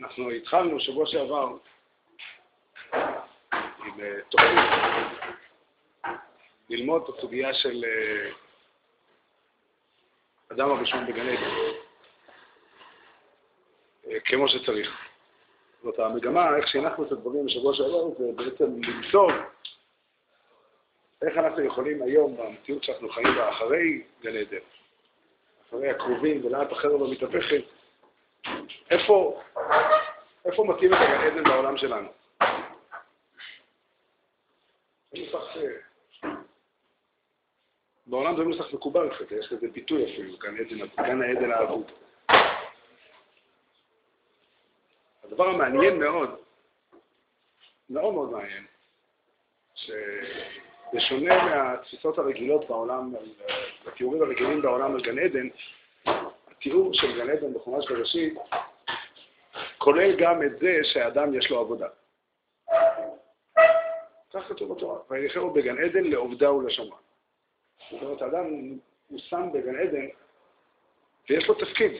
אנחנו התחלנו שבוע שעבר עם אה, תוכנית. ללמוד את הסוגיה של אה, אדם הראשון בגן עדן, אה, כמו שצריך. זאת המגמה, איך שהנחנו את הדברים בשבוע שעבר, זה בעצם איך אנחנו יכולים היום, במציאות שאנחנו חיים בה, אחרי גן עדן, אחרי הקרובים ולאט אחרת לא מתהפכת, איפה, איפה מתאים את הגן עדן בעולם שלנו? אה, בעולם זה נוסח מקובל קצת, יש לזה ביטוי אפילו, גן העדן האבוד. הדבר המעניין מאוד, מאוד מאוד מעניין, שבשונה מהתפיסות הרגילות בעולם, התיאורים הרגילים בעולם על גן עדן, התיאור של גן עדן בחומש בראשית כולל גם את זה שהאדם יש לו עבודה. כך כתוב בתורה, ויחרו בגן עדן לעובדה ולשמה. זאת אומרת, האדם הוא שם בגן עדן ויש לו תפקיד.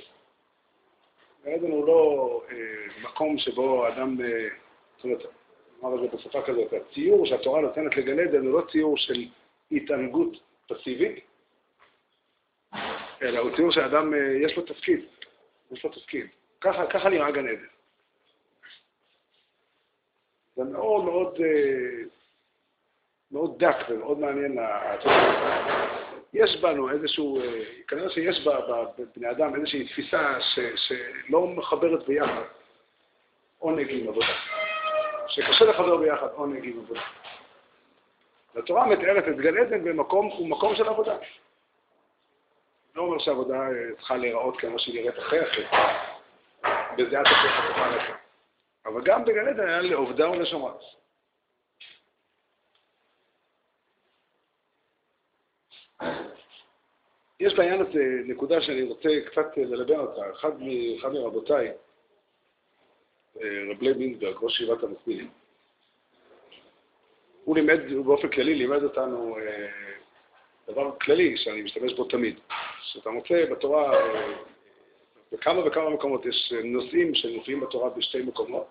גן עדן הוא לא אה, מקום שבו אדם, אה, זאת אומרת, נאמר את זה בשפה כזאת, הציור שהתורה נותנת לגן עדן הוא לא ציור של התענגות פסיבית, אלא הוא ציור שאדם אה, יש לו תפקיד, יש לו תפקיד. ככה, ככה נראה גן עדן. זה מאוד מאוד, אה, מאוד דק ומאוד מעניין. יש בנו איזשהו, אה, כנראה שיש בבני אדם איזושהי תפיסה ש, שלא מחברת ביחד עונג עם עבודה. שקשה לחבר ביחד עונג עם עבודה. התורה מתארת את גן עדן במקום, הוא מקום של עבודה. לא אומר שעבודה אה, צריכה להיראות כמו שהיא נראית אחרי אחרי. בזה אתה צריך לתוכה לך. אבל גם בגן עדן היה לעובדה ולשומרה. יש בעניין הזה נקודה שאני רוצה קצת ללבן אותה. אחד, אחד מרבותיי, רב לב מינדברג, ראש ישיבת המקבילים, הוא לימד, הוא באופן כללי לימד אותנו אה, דבר כללי שאני משתמש בו תמיד, שאתה מוצא בתורה, אה, בכמה וכמה מקומות יש נושאים שמופיעים בתורה בשתי מקומות,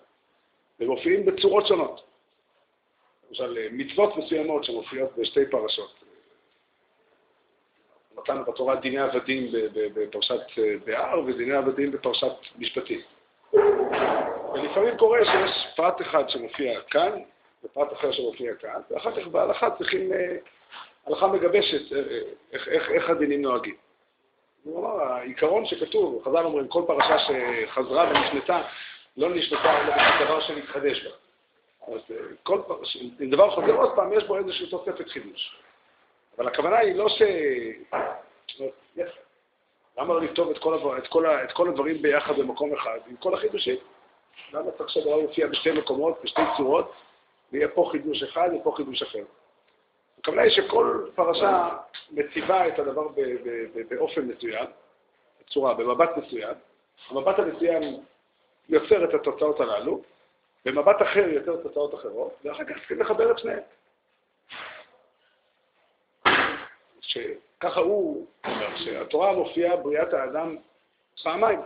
ומופיעים בצורות שונות. למשל, מצוות מסוימות שמופיעות בשתי פרשות. נתנו בתורה דיני עבדים בפרשת אה, בהר ודיני עבדים בפרשת משפטים. ולפעמים קורה שיש פרט אחד שמופיע כאן, ופרט אחר שמופיע כאן, ואחר כך בהלכה צריכים, אה, הלכה מגבשת אה, איך, איך, איך הדינים נוהגים. הוא אמר, העיקרון שכתוב, חז"ל אומרים, כל פרשה שחזרה ונשנתה, לא נשנתה אלא דבר שנתחדש בה. אז כל פרשה, אם דבר חוזר עוד פעם, יש בו איזושהי תוספת חידוש. אבל הכוונה היא לא ש... למה לא לכתוב את, כל, את כל הדברים ביחד במקום אחד, עם כל החידושים? למה צריך שהדבר יופיע בשתי מקומות, בשתי צורות, ויהיה פה חידוש אחד ופה חידוש אחר? הכוונה היא שכל פרשה מציבה את הדבר באופן מסוים, בצורה, במבט מסוים. המבט המסוים יוצר את התוצאות הללו, במבט אחר יוצר תוצאות אחרות, ואחר כך צריכים לחבר את שניהם. שככה הוא אומר, שהתורה מופיעה בריאת האדם פעמיים.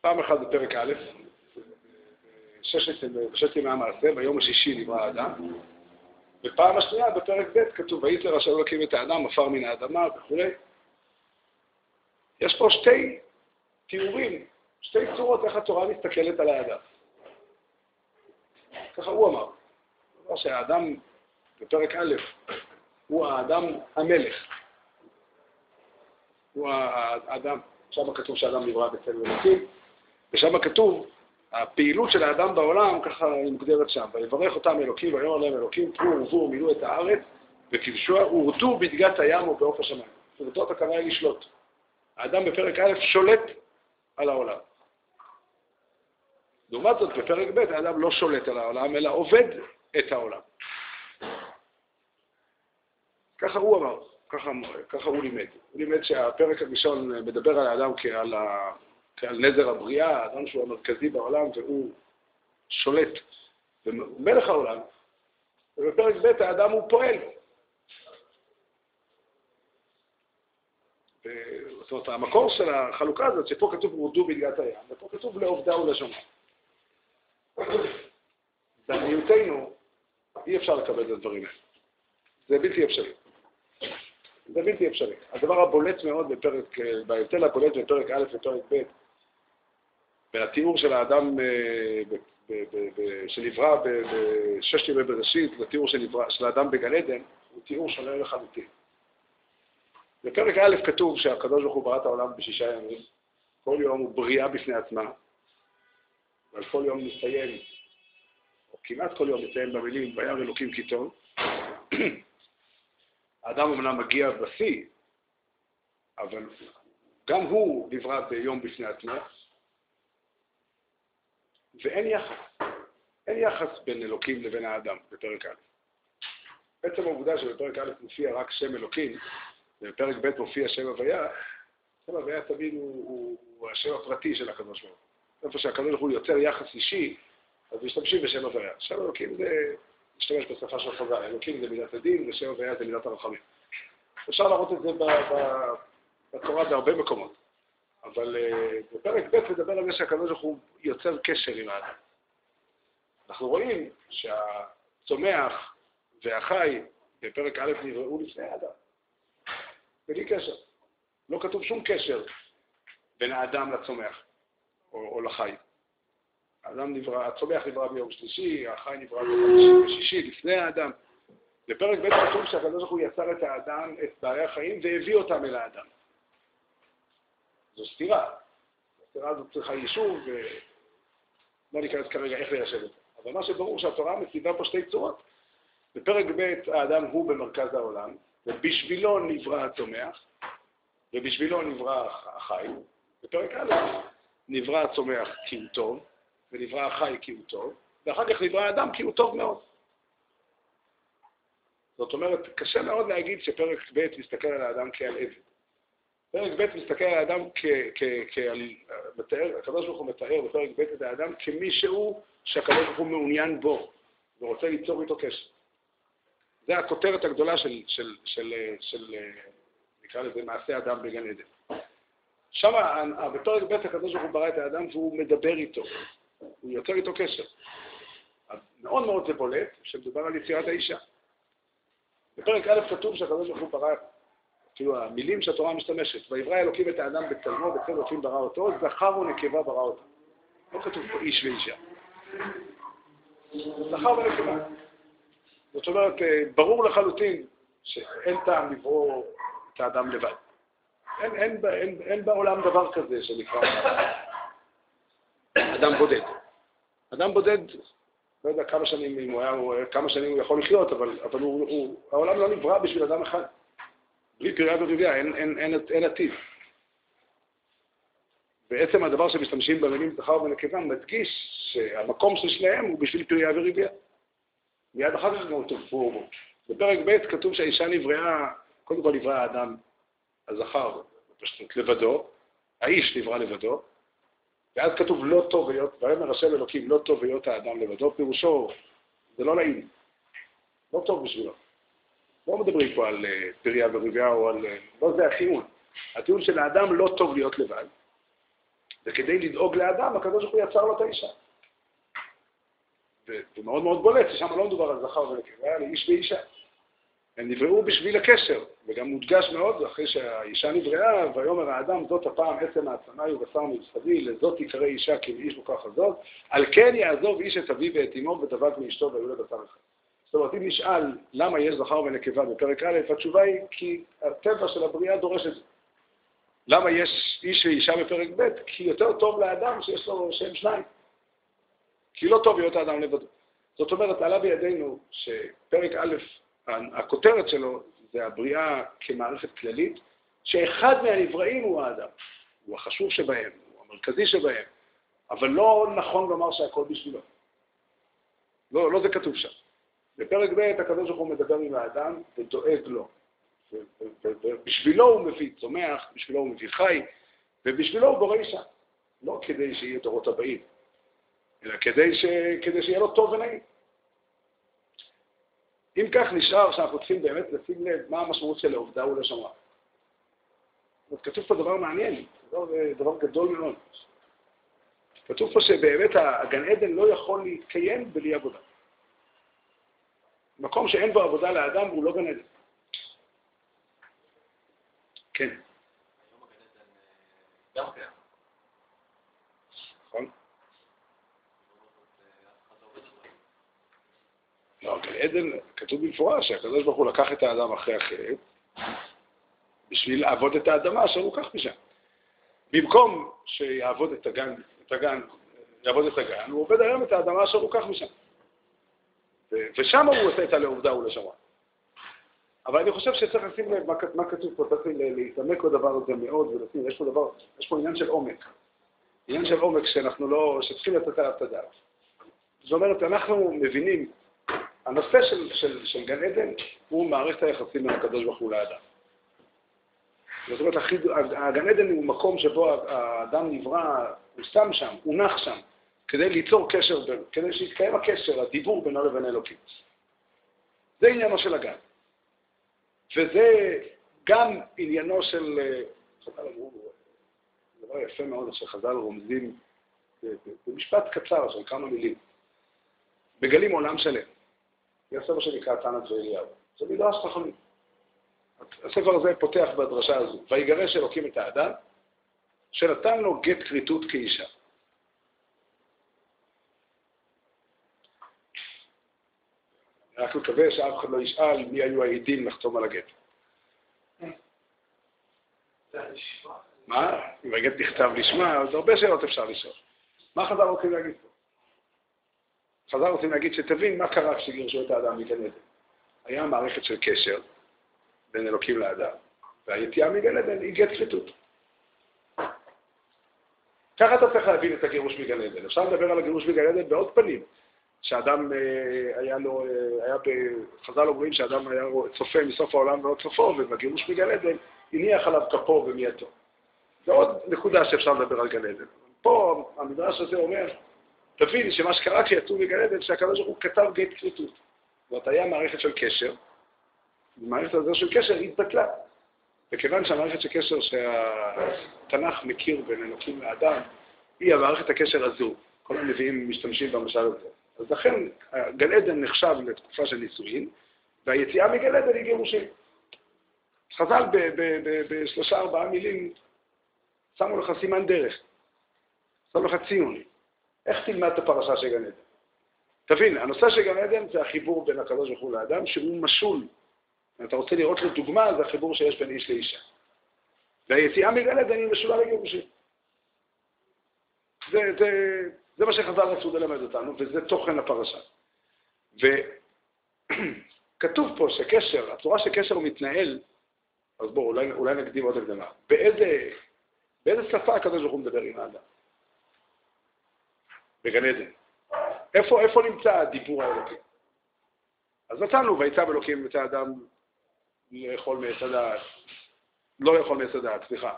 פעם אחת בפרק א', ששת ימי המעשה, ביום השישי נברא האדם, ופעם השנייה בפרק ב' כתוב, ויתר אשר אלוקים את האדם, עפר מן האדמה וכו'. יש פה שתי תיאורים, שתי צורות איך התורה מסתכלת על האדם. ככה הוא אמר. אמר שהאדם, בפרק א', הוא האדם המלך. הוא האדם, שם כתוב שהאדם נברא בצלם אלוקים, ושם כתוב, הפעילות של האדם בעולם, ככה מוגדרת שם, ויברך אותם אלוקים, ויאמר להם אלוקים, תנו ורבו ומילאו את הארץ, וכבשוה ורדו בדגת הים ובעוף השמיים. אומרת, הכוונה היא לשלוט. האדם בפרק א' שולט על העולם. לעומת זאת, בפרק ב' האדם לא שולט על העולם, אלא עובד את העולם. ככה הוא אמר, ככה, ככה הוא לימד. הוא לימד שהפרק הראשון מדבר על האדם כעל, ה, כעל נזר הבריאה, האדם שהוא המרכזי בעולם והוא שולט, ומלך העולם, ובפרק ב' האדם הוא פועל. זאת אומרת, המקור של החלוקה הזאת, שפה כתוב הורדו בדגת הים, ופה כתוב לעובדה ולשונה. בעניותנו, אי אפשר לקבל את הדברים האלה. זה בלתי אפשרי. זה בלתי אפשרי. הדבר הבולט מאוד בפרק, בהבדל הבולט בפרק א' ופרק ב', והתיאור של האדם אה, שנברא בששת ימי בראשית, לתיאור של האדם בגן עדן, הוא תיאור שונה לחלוטין. בפרק א' כתוב שהקדוש ברוך הוא ברא את העולם בשישה ימים, כל יום הוא בריאה בפני עצמה, אבל כל יום מסתיים, או כמעט כל יום מסתיים במילים, וירא אלוקים כי טוב. האדם אמנם מגיע בשיא, אבל גם הוא נברא ביום בפני עצמו, ואין יחס. אין יחס בין אלוקים לבין האדם בפרק א'. עצם העובדה שבפרק א' מופיע רק שם אלוקים, ובפרק ב' מופיע שם הוויה, שם הוויה תמיד הוא, הוא, הוא השם הפרטי של הקדוש ברוך הוא. איפה שהקדוש ברוך הוא יוצר יחס אישי, אז משתמשים בשם הוויה. שם אלוקים זה, משתמש בשפה של חז"ל, אלוקים זה מידת הדין, ושם הוויה זה מידת הרחמים. אפשר להראות את זה בתורה בהרבה מקומות. אבל אה, בפרק ב' מדבר על זה שהקדוש ברוך הוא יוצר קשר עם האדם. אנחנו רואים שהצומח והחי בפרק א' נבראו לפני האדם. בלי קשר. לא כתוב שום קשר בין האדם לצומח או, או לחי. האדם נברא, הצומח נברא ביום שלישי, החי נברא ביום שישי, לפני האדם. בפרק ב' כתוב שהקדוש ברוך הוא יצר את האדם, את בעלי החיים, והביא אותם אל האדם. זו סתירה. הסתירה הזאת צריכה יישוב, ולא ניכנס כרגע איך ליישב את זה. אבל מה שברור שהתורה מציבה פה שתי צורות. בפרק ב' האדם הוא במרכז העולם, ובשבילו נברא הצומח, ובשבילו נברא החי. בפרק א' נברא הצומח כי הוא טוב, ונברא החי כי הוא טוב, ואחר כך נברא האדם כי הוא טוב מאוד. זאת אומרת, קשה מאוד להגיד שפרק ב' מסתכל על האדם כעל עבד. פרק ב' מסתכל על האדם כעל... מתאר, הקדוש מתאר בפרק ב' את האדם כמישהו שהקדוש ברוך הוא מעוניין בו ורוצה ליצור איתו קשר. זה הכותרת הגדולה של, של, של, של, נקרא לזה, מעשה אדם בגן עדן. שם, בפרק ב' הוא ברא את האדם והוא מדבר איתו, הוא יוצר איתו קשר. מאוד מאוד זה בולט שמדובר על יצירת האישה. בפרק א' כתוב ברוך הוא ברא כאילו המילים שהתורה משתמשת, ויברא אלוקים את האדם בצלמו, בצל אלוקים ברא אותו, זכר ונקבה ברא אותו. לא כתוב פה איש ואישה. זכר ונקבה. זאת אומרת, אה, ברור לחלוטין שאין טעם לברוא את האדם לבד. אין, אין, אין, אין בעולם דבר כזה שנקרא אדם בודד. אדם בודד, לא יודע כמה שנים, הוא היה, כמה שנים הוא יכול לחיות, אבל, אבל הוא, הוא, העולם לא נברא בשביל אדם אחד. בלי פריה ורבייה אין, אין, אין, אין עתיד. בעצם הדבר שמשתמשים במילים זכר ונקבה מדגיש שהמקום של שניהם הוא בשביל פריה ורבייה. מיד אחר כך גם תופרו בו. בפרק ב' כתוב שהאישה נבראה, קודם כל נברא האדם הזכר, פשוט לבדו, האיש נברא לבדו, ואז כתוב לא טוב היות, ויאמר השם אלוקים לא טוב היות האדם לבדו, פירושו, זה לא נעים, לא טוב בשבילו. לא מדברים פה על אה, פריה ורבייה או על... אה, לא זה הטיעון. הטיעון של האדם לא טוב להיות לבד, וכדי לדאוג לאדם, הקדוש יצר לו את האישה. ומאוד מאוד בולט, ששם לא מדובר על זכר ונקבה, על איש ואישה. הם נבראו בשביל הקשר, וגם מודגש מאוד, אחרי שהאישה נבראה, ויאמר האדם, זאת הפעם עצם העצמי ובשר מבשרי, לזאת תיקרא אישה כי לאיש מוכח הזאת, על כן יעזוב איש את אביו ואת אמו ודבק מאשתו והיו לבשר אחד. אומרת, אם נשאל למה יש זכר ונקבה בפרק א', התשובה היא כי הטבע של הבריאה דורש את זה. למה יש איש ואישה בפרק ב'? כי יותר טוב לאדם שיש לו שם שניים. כי לא טוב להיות האדם לבדו. זאת אומרת, עלה בידינו שפרק א', הכותרת שלו זה הבריאה כמערכת כללית, שאחד מהנבראים הוא האדם. הוא החשוב שבהם, הוא המרכזי שבהם, אבל לא נכון לומר שהכל בשבילו. לא, לא זה כתוב שם. בפרק ב' הקדוש ברוך הוא מדבר עם האדם ודואג לו. ובשבילו הוא מביא צומח, בשבילו הוא מביא חי, ובשבילו הוא בורא אישה. לא כדי שיהיה דורות הבאים, אלא כדי, ש... כדי שיהיה לו טוב ונעים. אם כך נשאר שאנחנו צריכים באמת לשים לב מה המשמעות של לעובדה ולשמרה. כתוב פה דבר מעניין, דבר, דבר גדול מאוד. כתוב פה שבאמת הגן עדן לא יכול להתקיים בלי עבודה. מקום שאין בו עבודה לאדם הוא לא גן עדן. כן. נכון. לא, גן עדן, כתוב במפורש שהקדוש ברוך הוא לקח את האדם אחרי החטא בשביל לעבוד את האדמה אשר הוא לקח משם. במקום שיעבוד את הגן, את הגן, יעבוד את הגן, הוא עובד היום את האדמה אשר הוא לקח משם. ושם הוא עושה את הלעובדה ולשמה. אבל אני חושב שצריך לשים לב מה, כתוב פה, צריך להתעמק בדבר הזה מאוד, ולשים, יש פה דבר, יש פה עניין של עומק. עניין של עומק שאנחנו לא, שצריכים לתת עליו את הדעת. זאת אומרת, אנחנו מבינים, הנושא של, של, של גן עדן הוא מערכת היחסים בין הקדוש ברוך הוא לאדם. זאת אומרת, הגן עדן הוא מקום שבו האדם נברא, הוא שם שם, הוא נח שם, כדי ליצור קשר, כדי שיתקיים הקשר, הדיבור בינו לבין אלוקים. זה עניינו של הגן. וזה גם עניינו של, חז"ל אמרו, דבר יפה מאוד, שחז"ל רומזים במשפט קצר של כמה מילים. מגלים עולם שלם. יש ספר שנקרא תנת ואליהו. זה מדרש חכמים. הספר הזה פותח בדרשה הזו, ויגרש אלוקים את האדם, שנתן לו גט כריתות כאישה. רק מקווה שאף אחד לא ישאל מי היו העדים לחתום על הגט. מה? אם הגט נכתב לשמה, אז הרבה שאלות אפשר לשאול. מה חז"ל רוצים להגיד פה? חז"ל רוצים להגיד שתבין מה קרה כשגירשו את האדם מגן עדן. היה מערכת של קשר בין אלוקים לאדם, והיציאה מגן עדן היא גט כריתות. ככה אתה צריך להבין את הגירוש מגן עדן. אפשר לדבר על הגירוש מגן עדן בעוד פנים. שאדם אה, היה לו, אה, היה בחז"ל אומרים שאדם היה צופה מסוף העולם ועוד סופו, ובגירוש מגן עדן הניח עליו כפו ומייתו. זה עוד נקודה שאפשר לדבר על גן עדן. פה המדרש הזה אומר, תבין שמה שקרה כשיצאו מגן עדן, ברוך הוא כתב גט כריתות. זאת היה מערכת של קשר, ומערכת הזו של קשר התבטלה. וכיוון שהמערכת של קשר שהתנ"ך מכיר בין אלוקים לאדם, היא המערכת הקשר הזו. כל הנביאים משתמשים במשל הזה. אז לכן גן עדן נחשב לתקופה של נישואין, והיציאה מגן עדן היא גירושין. חז"ל בשלושה ארבעה מילים שמו לך סימן דרך, שמו לך ציון. איך תלמד את הפרשה של גן עדן? תבין, הנושא של גן עדן זה החיבור בין הקדוש ברוך הוא לאדם, שהוא משול. אם אתה רוצה לראות לו דוגמה, זה החיבור שיש בין איש לאישה. והיציאה מגן עדן היא משולה לגירושין. זה, זה, זה מה שחז"ל רצו ללמד אותנו, וזה תוכן הפרשה. וכתוב פה שקשר, הצורה שקשר מתנהל, אז בואו, אולי, אולי נקדים עוד הקדמה. באיזה, באיזה שפה הקדוש ברוך הוא מדבר עם האדם? בגן עדן. איפה, איפה נמצא הדיבור האלוקי? אז נתנו, ויצא באלוקים את האדם לאכול מעץ הדעת, לא לאכול מעץ הדעת, סליחה.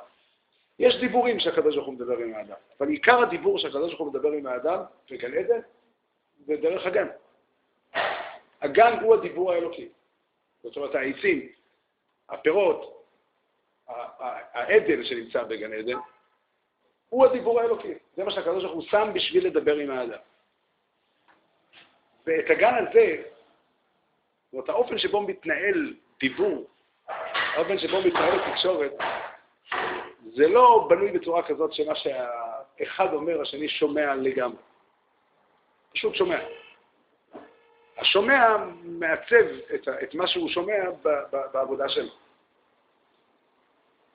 יש דיבורים שהקדוש ברוך הוא מדבר עם האדם, אבל עיקר הדיבור שהקדוש ברוך הוא מדבר עם האדם בגן עדן זה דרך הגן. הגן הוא הדיבור האלוקי. זאת אומרת, העצים, הפירות, העדן שנמצא בגן עדן, הוא הדיבור האלוקי. זה מה שהקדוש ברוך הוא שם בשביל לדבר עם האדם. ואת הגן הזה, זאת אומרת, האופן שבו מתנהל דיבור, האופן שבו מתנהלת תקשורת, זה לא בנוי בצורה כזאת שמה שהאחד אומר, השני שומע לגמרי. פשוט שומע. השומע מעצב את, את מה שהוא שומע ב, ב, בעבודה שלו.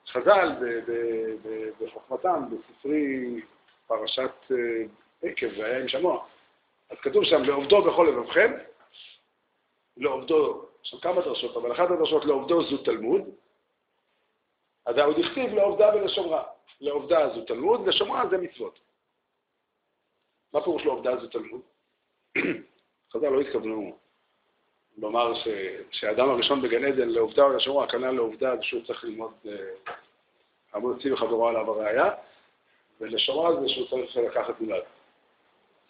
חז"ל בחוכמתם, בספרי פרשת אה, עקב והיה עם שמוע, אז כתוב שם, לעובדו בכל לבבכם, לעובדו, יש שם כמה דרשות, אבל אחת הדרשות לעובדו זו תלמוד, אז עוד הכתיב לעובדה ולשומרה. לעובדה זו תלמוד, לשומרה זה מצוות. מה פירוש לעובדה זו תלמוד? חז"ל לא התכוונו לומר ש... שהאדם הראשון בגן עדן לעובדה או לשומרה, הכוונה לעובדה זה שהוא צריך ללמוד עמוד אה, הוציא וחברו עליו הראייה, ולשומרה זה שהוא צריך לקחת מולד.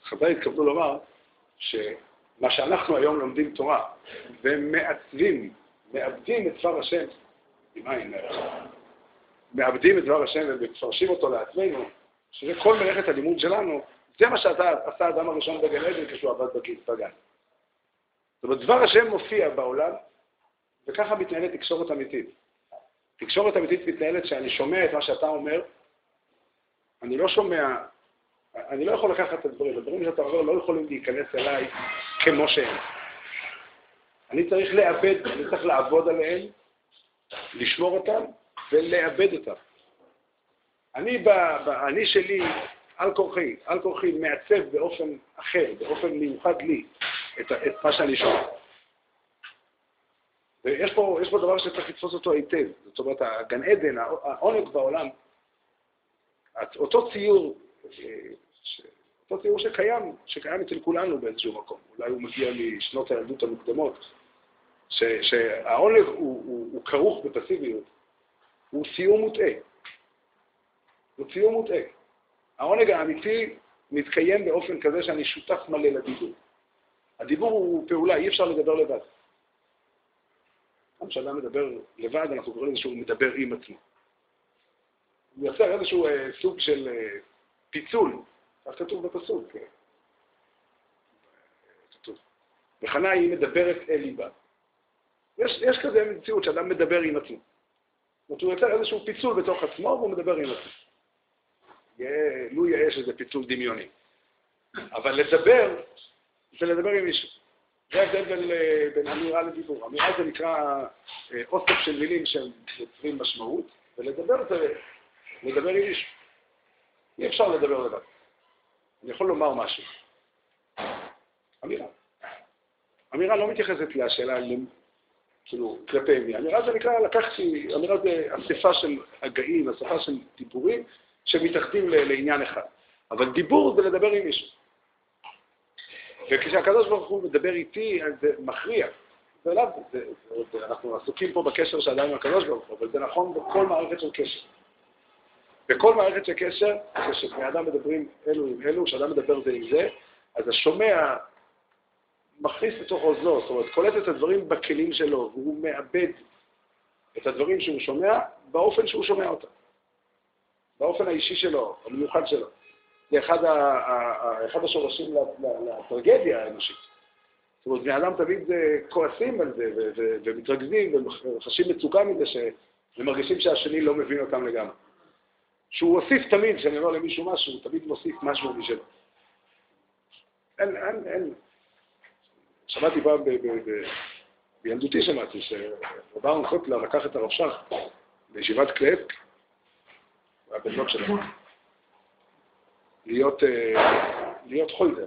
חז"ל התכוונו לומר שמה שאנחנו היום לומדים תורה ומעצבים, מאבדים את דבר השם, עם עין מאבדים את דבר השם ומפרשים אותו לעצמנו, שזה כל מלאכת הלימוד שלנו, זה מה שעשה האדם הראשון בגן עדן כשהוא עבד בגן. זאת אומרת, דבר השם מופיע בעולם, וככה מתנהלת תקשורת אמיתית. תקשורת אמיתית מתנהלת שאני שומע את מה שאתה אומר, אני לא שומע, אני לא יכול לקחת את הדברים, הדברים שאתה אומר לא יכולים להיכנס אליי כמו שהם. אני צריך לאבד, אני צריך לעבוד עליהם, לשמור אותם ולאבד אותם. אני, ב, ב, אני שלי, על כורחי, על כורחי מעצב באופן אחר, באופן מיוחד לי, את, את מה שאני שומע. ויש פה, פה דבר שצריך לתפוס אותו היטב. זאת אומרת, הגן עדן, העונג בעולם, אותו ציור, אותו ציור שקיים, שקיים אצל כולנו באיזשהו מקום. אולי הוא מגיע משנות הילדות המוקדמות, שהעונג הוא, הוא, הוא כרוך בפסיביות, הוא ציור מוטעה. הוא ציור מוטעה. העונג האמיתי מתקיים באופן כזה שאני שותף מלא לדיבור. הדיבור הוא פעולה, אי אפשר לדבר לבד. גם כשאדם מדבר לבד, אנחנו קוראים לזה שהוא מדבר עם עצמו. הוא יוצר איזשהו אה, סוג של אה, פיצול, כך כתוב בפסוק. כן. כתוב. וחנה היא מדברת אל ליבה. יש, יש כזה מציאות שאדם מדבר עם עצמו. זאת אומרת, הוא יוצר איזשהו פיצול בתוך עצמו והוא מדבר עם עצמו. לו יש איזה פיצול דמיוני. אבל לדבר, זה לדבר עם מישהו. זה ההבדל בין, בין אמירה לדיבור. אמירה זה נקרא אה, אוסף של מילים שיוצרים משמעות, ולדבר זה לדבר עם מישהו. אי אפשר לדבר לבד. אני יכול לומר משהו. אמירה. אמירה לא מתייחסת לשאלה כאילו, כלפי מי. אמירה זה נקרא, לקחתי, אמירה זה אספה של הגאים, אספה של דיבורים שמתאחדים לעניין אחד. אבל דיבור זה לדבר עם מישהו. וכשהקדוש ברוך הוא מדבר איתי, אז זה מכריע. זה זה, אנחנו עסוקים פה בקשר שאדם עם הקדוש ברוך הוא, אבל זה נכון בכל מערכת של קשר. בכל מערכת של קשר, כשבני אדם מדברים אלו עם אלו, כשאדם מדבר זה עם זה, אז השומע מכניס לתוך אוזנו, זאת אומרת, קולט את הדברים בכלים שלו, והוא מאבד את הדברים שהוא שומע באופן שהוא שומע אותם, באופן האישי שלו, המיוחד שלו. זה אחד, ה, אחד השורשים לטרגדיה האנושית. זאת אומרת, בני אדם תמיד אה, כועסים על זה ומתרכזים וחשים מצוקה מזה שהם מרגישים שהשני לא מבין אותם לגמרי. שהוא הוסיף תמיד, כשאני אומר למישהו משהו, הוא תמיד מוסיף משהו משלו. אין, אין, אין. שמעתי פעם, בילדותי שמעתי, שרב אהרון לקח את הרב שך לישיבת היה בן דוד שלו. להיות, אה, להיות חולדר.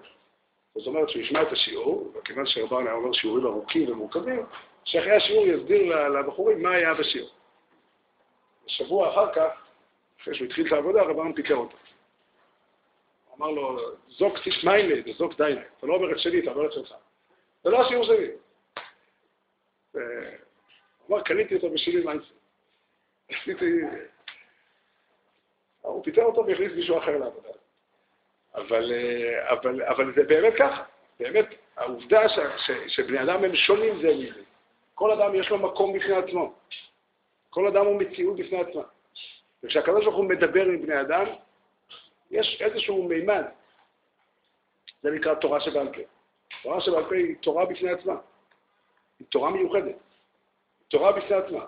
זאת אומרת שהוא ישמע את השיעור, וכיוון שרבן היה אומר שיעורים ארוכים ומורכבים, שאחרי השיעור יסביר לבחורים מה היה בשיעור. שבוע אחר כך, אחרי שהוא התחיל את העבודה, רבן פיקר אותו. אמר לו, זוק תשמיילה וזוק דיילה. אתה לא אומר את שלי, אתה אומר את שלך. זה לא השיעור שלי. הוא אמר, קניתי אותו בשבילי מיינסר. עשיתי... הוא פיטר אותו והכניס מישהו אחר לעבודה. אבל, אה, אבל, אבל זה באמת ככה, באמת, העובדה ש, ש, שבני אדם הם שונים זה מזה. כל אדם יש לו מקום בפני עצמו. כל אדם הוא מציאות בפני עצמה. וכשהקדוש ברוך הוא מדבר עם בני אדם, יש איזשהו מימד. זה נקרא תורה שבעל. תורה שבעל פה היא תורה בפני עצמה. היא תורה מיוחדת. תורה בפני עצמה.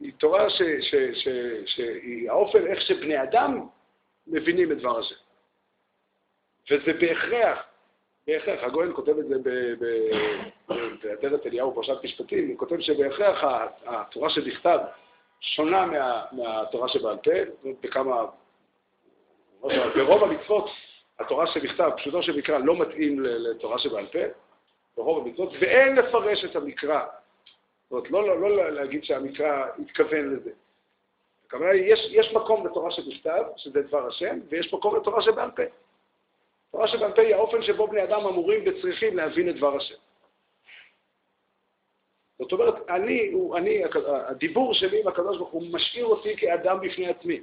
היא תורה שהיא האופן איך שבני אדם מבינים את דבר הזה. וזה בהכרח, בהכרח, הגויין כותב את זה באדרת אליהו פרשת משפטים, הוא כותב שבהכרח התורה שבכתב שונה מה, מהתורה שבעל פה, בכמה, ברוב המצוות התורה שבכתב, פשוטו של מקרא, לא מתאים לתורה שבעל פה, ברוב המצוות, ואין לפרש את המקרא. זאת אומרת, לא, לא, לא להגיד שהמקרא התכוון לזה. הכוונה היא, יש, יש מקום לתורה שבכתב, שזה דבר השם, ויש מקום לתורה שבעל פה. תורה שבעל פה היא האופן שבו בני אדם אמורים וצריכים להבין את דבר השם. זאת אומרת, אני, אני, הדיבור שלי עם הקדוש ברוך הוא משאיר אותי כאדם בפני עצמי.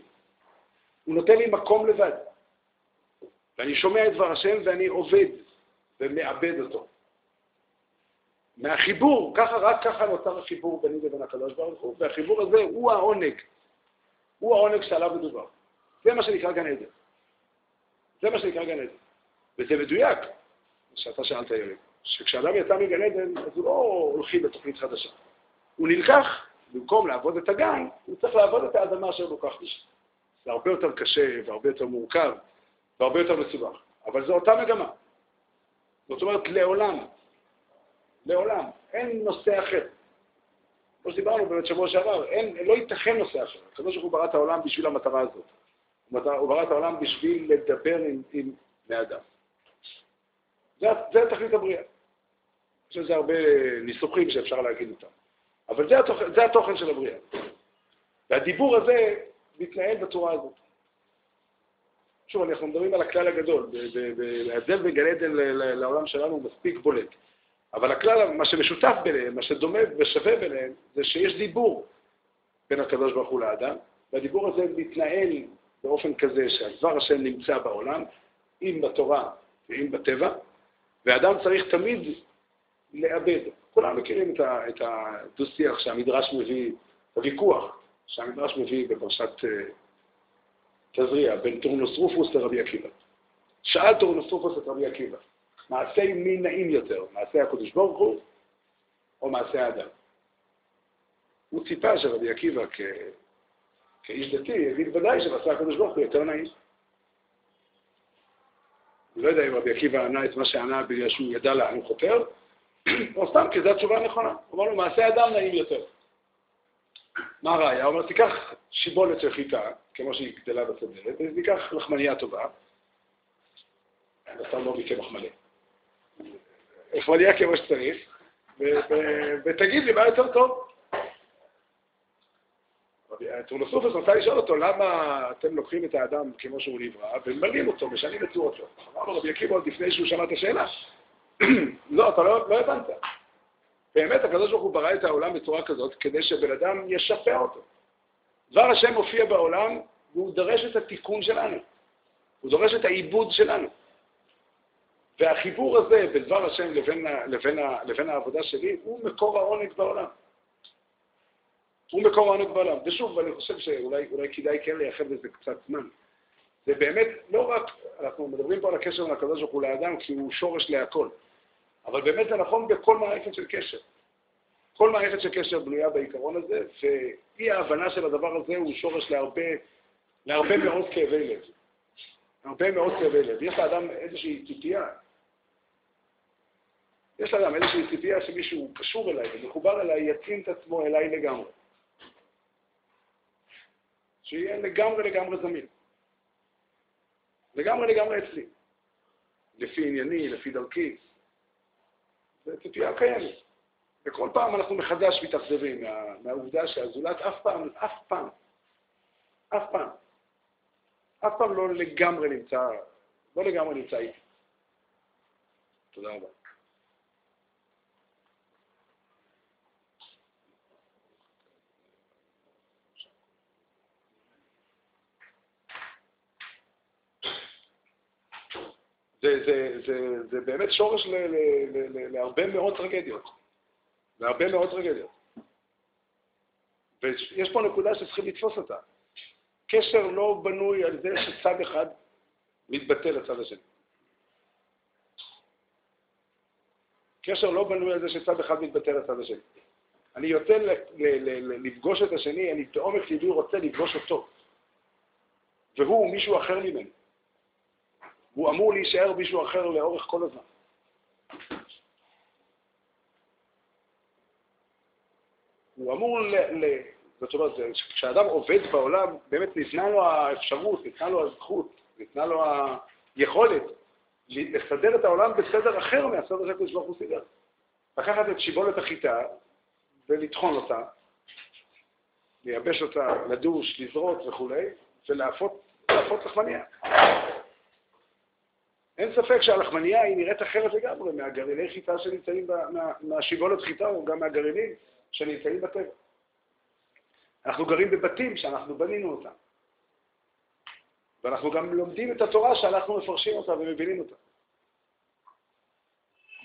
הוא נותן לי מקום לבד. ואני שומע את דבר השם ואני עובד ומאבד אותו. מהחיבור, ככה, רק ככה נוצר החיבור ביני לבין הקדוש ברוך הוא, והחיבור הזה הוא העונג. הוא העונג שעליו מדובר. זה מה שנקרא גן עדן. זה מה שנקרא גן עדן. וזה מדויק, שאתה שאלת יריב, שכשאדם יצא מגן עדן, אז הוא לא הולכים לתוכנית חדשה. הוא נלקח, במקום לעבוד את הגן, הוא צריך לעבוד את האדמה אשר לוקח משם. זה הרבה יותר קשה והרבה יותר מורכב והרבה יותר מסובך, אבל זו אותה מגמה. זאת אומרת, לעולם, לעולם, אין נושא אחר. כמו שדיברנו באמת שבוע שעבר, אין, לא ייתכן נושא אחר. הקדוש ברוך הוא ברא את העולם בשביל המטרה הזאת. הוא ברא את העולם בשביל לדבר עם, עם בני אדם. זה, זה תכלית הבריאה. יש לזה הרבה ניסוחים שאפשר להגיד אותם. אבל זה התוכן, זה התוכן של הבריאה. והדיבור הזה מתנהל בצורה הזאת. שוב, אנחנו מדברים על הכלל הגדול, ההבדל בין גן עדן לעולם שלנו הוא מספיק בולט. אבל הכלל, מה שמשותף ביניהם, מה שדומה ושווה ביניהם, זה שיש דיבור בין הקדוש ברוך הוא לאדם, והדיבור הזה מתנהל באופן כזה שהדבר השם נמצא בעולם, אם בתורה ואם בטבע, ואדם צריך תמיד לעבד. כולם מכירים את הדו-שיח שהמדרש מביא, הוויכוח שהמדרש מביא בפרשת אה, תזריע, בין טורנוס רופוס לרבי עקיבא. שאל טורנוס רופוס את רבי עקיבא, מעשי מי נאים יותר, מעשי הקדוש ברוך הוא או מעשי האדם? הוא ציפה שרבי עקיבא כ... כאיש דתי יגיד ודאי שמעשי הקדוש ברוך הוא יותר נאים. אני לא יודע אם רבי עקיבא ענה את מה שענה בגלל שהוא ידע לאן הוא חותר, או סתם כי זו התשובה הנכונה. הוא אמר לו, מעשה אדם נעים יותר. מה הראיה? הוא אומר, תיקח שיבולת של חיטה, כמו שהיא גדלה בצדרת, ותיקח לחמניה טובה, אתה לא מקמח מלא. לחמניה כמו שצריך, ותגיד לי מה יותר טוב. טורנוסופוס רצה לשאול אותו, למה אתם לוקחים את האדם כמו שהוא נברא וממלאים אותו, משנים את צורתו? אמר לו רבי עקיבא עוד לפני שהוא שמע את השאלה. לא, אתה לא, לא הבנת. באמת, הקדוש ברוך הוא ברא את העולם בצורה כזאת כדי שבן אדם ישפר אותו. דבר השם מופיע בעולם והוא דורש את התיקון שלנו. הוא דורש את העיבוד שלנו. והחיבור הזה בין דבר השם לבין, לבין, לבין העבודה שלי הוא מקור העונג בעולם. הוא מקור העונג בעולם. ושוב, אני חושב שאולי כדאי כן לייחד לזה קצת זמן. זה באמת לא רק, אנחנו מדברים פה על הקשר בין הקדוש ברוך הוא לאדם כי הוא שורש להכל, אבל באמת זה נכון בכל מערכת של קשר. כל מערכת של קשר בנויה בעיקרון הזה, ואי ההבנה של הדבר הזה הוא שורש להרבה, להרבה מאוד כאבי לב. הרבה מאוד כאבי לב. יש לאדם איזושהי ציפייה, יש לאדם איזושהי ציפייה שמישהו קשור אליי ומחובר אליי, יתאים את עצמו אליי לגמרי. שיהיה לגמרי לגמרי זמין. לגמרי לגמרי אצלי. לפי ענייני, לפי דרכי. זו ציפייה קיימת. וכל פעם אנחנו מחדש מתאכזבים מה, מהעובדה שהזולת אף פעם, אף פעם, אף פעם, אף פעם לא לגמרי נמצא, לא לגמרי נמצא איתי. תודה רבה. זה, זה, זה, זה באמת שורש ל, ל, ל, ל, להרבה מאוד טרגדיות. להרבה מאוד טרגדיות. ויש פה נקודה שצריכים לתפוס אותה. קשר לא בנוי על זה שצד אחד מתבטא לצד השני. קשר לא בנוי על זה שצד אחד מתבטא לצד השני. אני יוצא לפגוש את השני, אני בעומק ליבי רוצה לפגוש אותו. והוא מישהו אחר ממני. הוא אמור להישאר מישהו אחר לאורך כל הזמן. הוא אמור ל... ל זאת אומרת, כשאדם עובד בעולם, באמת ניתנה לו האפשרות, ניתנה לו הזכות, ניתנה לו היכולת לסדר את העולם בסדר אחר מהסדר שהקדוש ברוך הוא סידר. לקחת את שיבולת החיטה ולטחון אותה, לייבש אותה, לדוש, לזרות וכולי, ולהפות לחמניה. אין ספק שהלחמנייה היא נראית אחרת לגמרי מהגרעיני חיטה שנמצאים, מה, מהשיבולת חיטה או גם מהגרעינים שנמצאים בטבע. אנחנו גרים בבתים שאנחנו בנינו אותם. ואנחנו גם לומדים את התורה שאנחנו מפרשים אותה ומבינים אותה.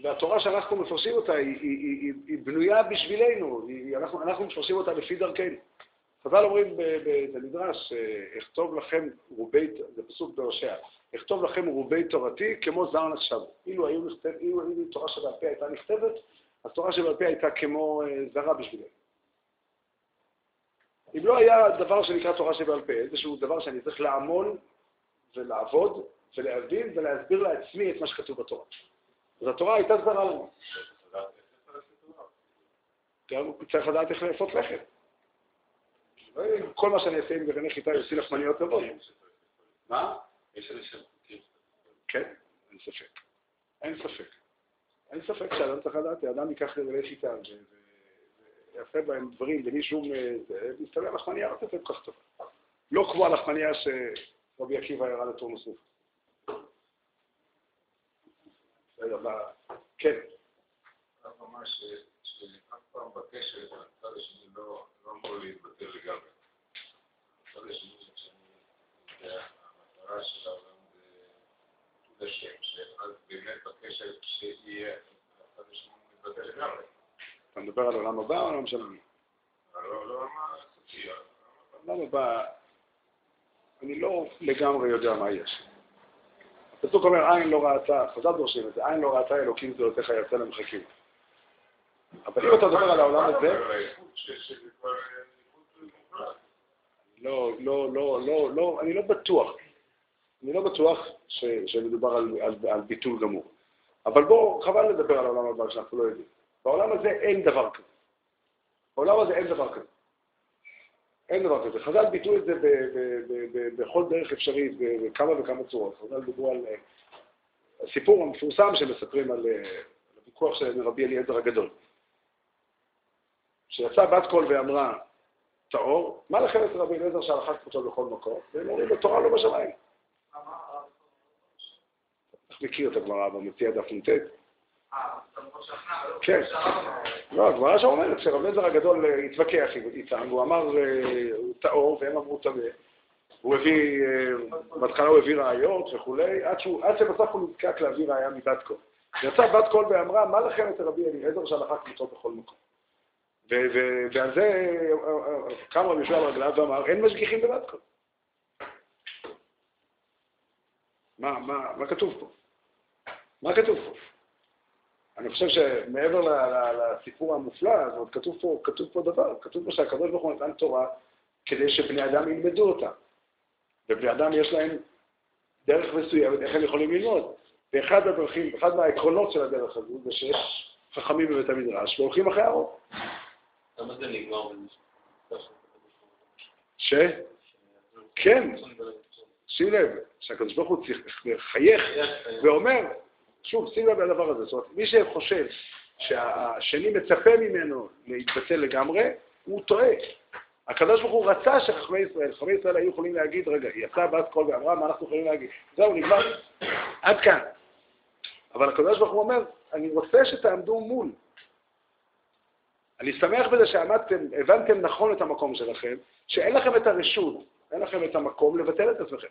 והתורה שאנחנו מפרשים אותה היא, היא, היא, היא בנויה בשבילנו, אנחנו, אנחנו מפרשים אותה לפי דרכנו. חז"ל אומרים במדרש, אכתוב לכם רובי, זה פסוק בהושע, אכתוב לכם רובי תורתי כמו זר נחשבו. אילו היו נכתב, אילו, אילו תורה שבעל פה הייתה נכתבת, אז תורה שבעל פה הייתה כמו אה, זרה בשבילנו. אם לא היה דבר שנקרא תורה שבעל פה, איזשהו דבר שאני צריך לעמול ולעבוד ולהבין ולהסביר לעצמי את מה שכתוב בתורה. אז התורה הייתה זרה לנו. גם צריך לדעת איך לאפות לחם. כל מה שאני אעשה עם גרעיני חיטה יוציא לחמניות טובות. מה? יש איזה שם חוקים. כן, אין ספק. אין ספק. אין ספק שאדם צריך לדעת, האדם ייקח גרעיני חיטה ויעשה בהם דברים בלי שום... מסתבר לחמניה לא תצא כל כך טובה. לא כמו הלחמניה שרבי עקיבא ירד לתור נוסף. כן. ממש שאף פעם בקשר, הצד השני לא, לא אמור להתבטא לגמרי. הצד השני, שאני יודע, המטרה של העולם זה השם, שאז באמת בקשר שיהיה, הצד השני מתבטא לגמרי. אתה מדבר על עולם הבא או עולם שלנו? על העולם הסופי. העולם הבא, אני לא לגמרי יודע מה יש. הפסוק אומר, עין לא ראתה, חז"ל דורשים את זה, עין לא ראתה אלוקים גדולותיך יצא למחקים. אבל אם אתה מדבר על העולם הזה... לא, לא, לא, לא, לא, אני לא בטוח. אני לא בטוח שמדובר על, על, על ביטול גמור. אבל בואו, חבל לדבר על העולם הבא שאנחנו לא יודעים. בעולם הזה אין דבר כזה. בעולם הזה אין דבר כזה. אין דבר כזה. חז"ל ביטאו את זה בכל דרך אפשרית, בכמה וכמה צורות. חז"ל דיברו על הסיפור המפורסם שמספרים על הוויכוח של רבי אליעזר הגדול. שיצאה בת קול ואמרה, טהור, מה לכם את רבי אליעזר שהלכה כפותו בכל מקום? והם אומרים לו, תורה לא בשמיים. איך מכיר את הגמרא במציע דף נ"ט? כן. לא, הגמרא שם אומרת שרב אליעזר הגדול התווכח איתם, והוא אמר, אה, הוא טהור, והם אמרו טמא. הוא הביא, אה, בהתחלה הוא הביא ראיות וכולי, עד שבסוף הוא נזקק להביא ראיה מבת קול. יצאה בת קול ואמרה, מה לכם אצל רבי אליעזר שהלכה כמותו בכל מקום? ועל זה קם רבי יהושע ברגליו ואמר, אין משגיחים בבת קול. מה, מה, מה כתוב פה? מה כתוב פה? אני חושב שמעבר לסיפור המופלא הזאת, כתוב פה, כתוב פה דבר, כתוב פה שהקדוש ברוך הוא נתן תורה כדי שבני אדם ילמדו אותה. ובני אדם יש להם דרך מסוימת, איך הם יכולים ללמוד. ואחד הדרכים, אחד מהעקרונות של הדרך הזו, זה שיש חכמים בבית המדרש והולכים אחרי הרוב. ש? כן. שים לב, שהקדוש ברוך הוא צריך לחייך ואומר, שוב, שים לב לדבר הזה. זאת אומרת, מי שחושב שהשני מצפה ממנו להתבטל לגמרי, הוא טועה. הקדוש ברוך הוא רצה שחכמי ישראל, חכמי ישראל היו יכולים להגיד, רגע, יצאה בת קול ואמרה, מה אנחנו יכולים להגיד? זהו, נגמר, עד כאן. אבל הקדוש ברוך הוא אומר, אני רוצה שתעמדו מול. אני שמח בזה שעמדתם, הבנתם נכון את המקום שלכם, שאין לכם את הרשות, אין לכם את המקום לבטל את עצמכם.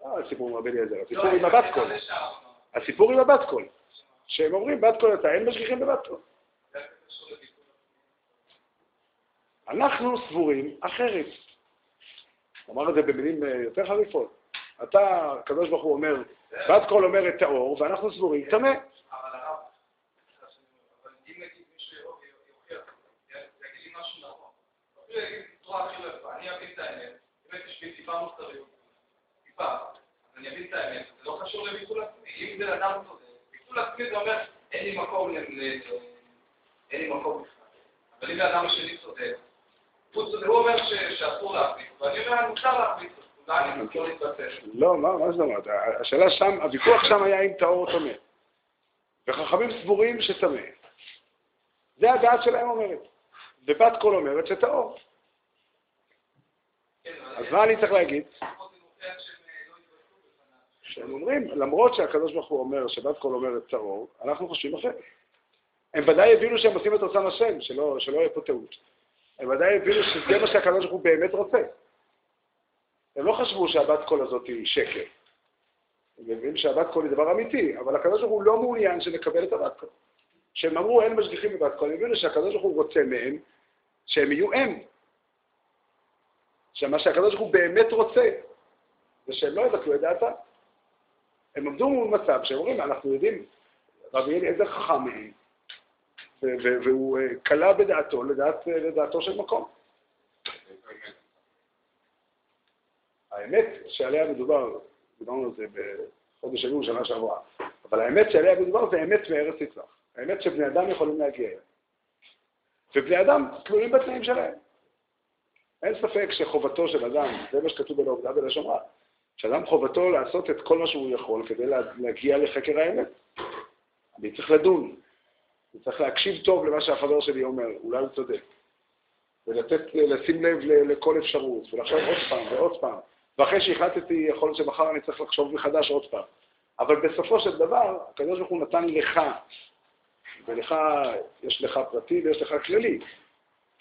לא הסיפור עם רבי אליעזר, הסיפור עם הבת קול. הסיפור עם הבת קול. שהם אומרים, בת קול אתה, אין משגיחים בבת קול. אנחנו סבורים אחרת. אמר את זה במילים אה, יותר חריפות. אתה, הקדוש ברוך הוא אומר, בת קול אומרת טהור, ואנחנו סבורים טמא. אני אבין את האמת, לי טיפה מוסריות, טיפה, אז אני אבין את האמת, זה לא קשור לביטול עצמי, אם זה אדם צודק, ביטול עצמי זה אומר, אין לי מקום, אין לי מקום בכלל, אבל אם האדם השני צודק, הוא אומר שאסור להחליט, ואני אומר, מותר להחליט, לא, מה זאת אומרת? השאלה שם, הוויכוח שם היה אם טהור או טמא. וחכמים סבורים שטמא. זה הדעת שלהם אומרת. ובת קול אומרת שטהור. אז מה אני צריך להגיד? שהם אומרים, למרות שהקדוש ברוך הוא אומר שבת קול אומרת טהור, אנחנו חושבים אחרת. הם ודאי הבינו שהם עושים את רצון השם, שלא, שלא יהיה פה טעות. הם ודאי הבינו שזה מה שהקדוש ברוך הוא באמת רוצה. הם לא חשבו שהבת קול הזאת היא שקר. הם מבינים שהבת קול היא דבר אמיתי, אבל הקדוש ברוך הוא לא מעוניין שנקבל את הבת קול. שהם אמרו אין משגיחים בבת קול, הם הבינו שהקדוש ברוך הוא רוצה מהם שהם יהיו הם. שמה שהקדוש ברוך הוא באמת רוצה, זה שהם לא יבטלו את דעתם. הם עמדו מול מצב שהם אומרים, אנחנו יודעים, רבי אליעזר חכם מהם, והוא קלע אה, בדעתו לדעת, לדעתו של מקום. האמת שעליה מדובר, דיברנו על זה בחודש אלול שנה שעברה, אבל האמת שעליה מדובר זה אמת מארץ יצלח. האמת שבני אדם יכולים להגיע אליה. ובני אדם תלויים בתנאים שלהם. אין ספק שחובתו של אדם, זה מה שכתוב בלעובדה בלשון רע, שאדם חובתו לעשות את כל מה שהוא יכול כדי להגיע לחקר האמת. אני צריך לדון, אני צריך להקשיב טוב למה שהחבר שלי אומר, אולי הוא צודק. ולתת, לשים לב לכל אפשרות, ולחשוב עוד פעם ועוד פעם. ואחרי שהחלטתי, יכול להיות שמחר אני צריך לחשוב מחדש עוד פעם. אבל בסופו של דבר, הקדוש ברוך הוא נתן לך, ולך, יש לך פרטי ויש לך כללי,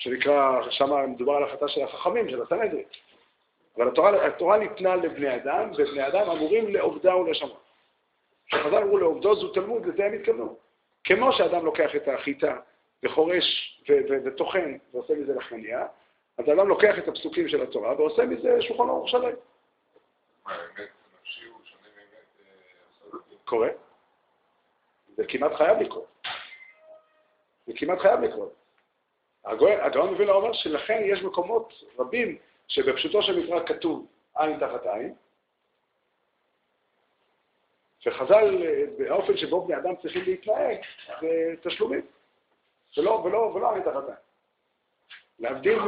שנקרא, שם מדובר על החלטה של החכמים, של הסנהדרין. אבל התורה, התורה ניתנה לבני אדם, ובני אדם אמורים לעובדה ולשמה. כשחז"ל אמרו לעובדו זו תלמוד, לזה הם התכוונו. כמו שאדם לוקח את החיטה וחורש וטוחן ועושה מזה לחמניה, אז האדם לוקח את הפסוקים של התורה ועושה מזה שולחן אורך שלם. מה, אמת נפשי הוא שונה מאמת? אה, קורה. זה כמעט חייב לקרות. זה כמעט חייב לקרות. הגאון מבין אומר שלכן יש מקומות רבים שבפשוטו של מקרא כתוב עין תחת עין, וחז"ל, באופן שבו בני אדם צריכים להתנהג, זה תשלומים, ולא, ולא, ולא עין תחת עין. להבדיל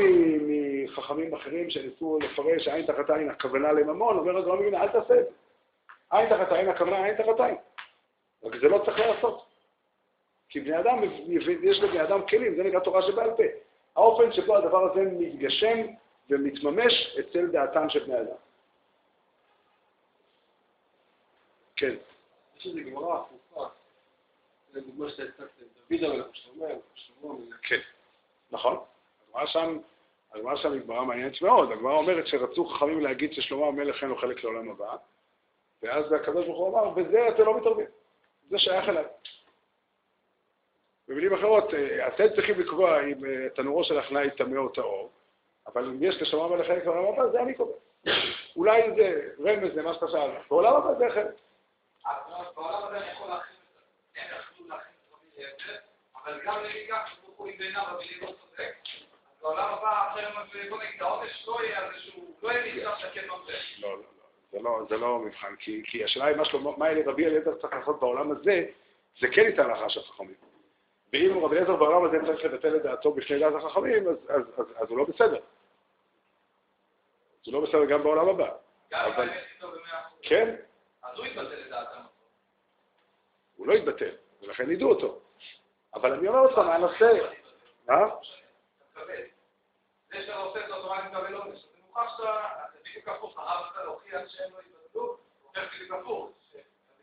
מחכמים אחרים שניסו לפרש עין תחת עין הכוונה לממון, אומר הגאון מבין, אל תעשה את זה. עין תחת עין הכוונה עין תחת עין. רק זה לא צריך לעשות. כי בני אדם, יש לבני אדם כלים, זה נקרא תורה שבעל פה. האופן שבו הדבר הזה מתגשם ומתממש אצל דעתם של בני אדם. כן. יש איזו גמרא הפוכה, זו דוגמה שאתה הצגת, דוד המלך, שאומר, המלך. כן, נכון. הגמרא שם, הגמרא שם היא גמרא מעניינת מאוד. הגמרא אומרת שרצו חכמים להגיד ששלמה המלך אין לו חלק לעולם הבא, ואז הקדוש ברוך הוא אמר, בזה אתם לא מתערבים, זה שייך אליי. במילים אחרות, אה, אתם צריכים לקבוע אם אה, תנורו של הכנאי טמא או טהור, אבל אם יש לשלמה המלך חלק לעולם הבא, זה אני קובע. אולי זה רמז למה שאתה שאלת. בעולם הבא זה אחרת. בעולם הזה אני יכול להכין את זה. הם יכלו להכין את רבי אבל גם נגיד כך, שהוא בעיניו המילים לא צודק. בעולם הבא, אחרי בוא נגיד, העונש לא יהיה איזשהו, לא יהיה מצב שכן ממזק. לא, לא, לא. זה לא מבחן, כי השאלה היא מה רבי אליעזר צריך לעשות בעולם הזה, זה כן ניתן להכרעה של חכמים. ואם רבי אליעזר בעולם הזה צריך לבטל את דעתו בפני דעת החכמים, אז, אז, אז, אז הוא לא בסדר. זה לא בסדר גם בעולם הבא. גם אחוז. כן. אז הוא יתבטל את דעתם. הוא לא יתבטל, ולכן ידעו אותו. אבל אני אומר עוד פעם, הנושא... מה? זה שאתה עושה את התורה, אני מקבל עונש. זה מוכרח שאתה, זה בדיוק הפוך, הרב אתה להוכיח שהם לא יתבטלו, הופך בדיוק הפוך.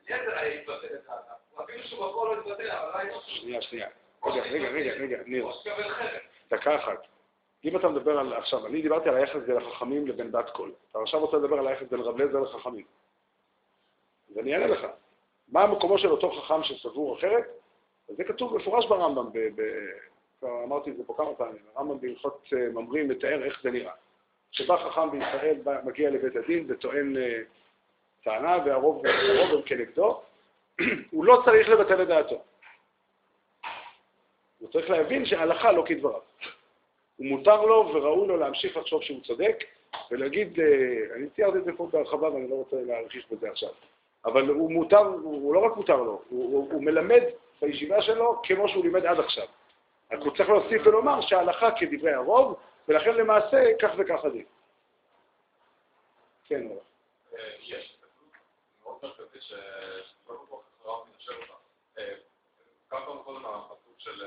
יתר היה יתבטל את דעתם. אפילו שהוא בפועל לא יתבטל, אבל לא שנייה, שנייה. רגע, רגע, רגע, רגע, ניר. דקה אחת. אם אתה מדבר על, עכשיו, אני דיברתי על היחס בין החכמים לבין בת קול. אתה עכשיו רוצה לדבר על היחס בין רב לזר לחכמים. אז אני אענה לך. מה מקומו של אותו חכם שסבור אחרת? זה כתוב מפורש ברמב"ם, כבר אמרתי את זה פה כמה פעמים, הרמב"ם בהלכות אה, ממרים מתאר איך זה נראה. שבא חכם בישראל, מגיע לבית הדין וטוען אה, טענה, והרוב הם כנגדו, הוא לא צריך לבטל את דעתו. הוא צריך להבין שההלכה לא כדבריו. ומותר לו וראוי לו להמשיך לחשוב שהוא צודק, ולהגיד, אה, אני ציירתי את זה פה בהרחבה ואני לא רוצה להרחיש בזה עכשיו, אבל הוא מותר, הוא לא רק מותר לו, הוא, הוא, הוא מלמד בישיבה שלו כמו שהוא לימד עד עכשיו. רק הוא צריך להוסיף ולומר שההלכה כדברי הרוב, ולכן למעשה כך וכך הדין. כן, אורח. יש, מאוד מרכזי שלא כל כך הרב מנשר אותה. כמה פעמים קודם של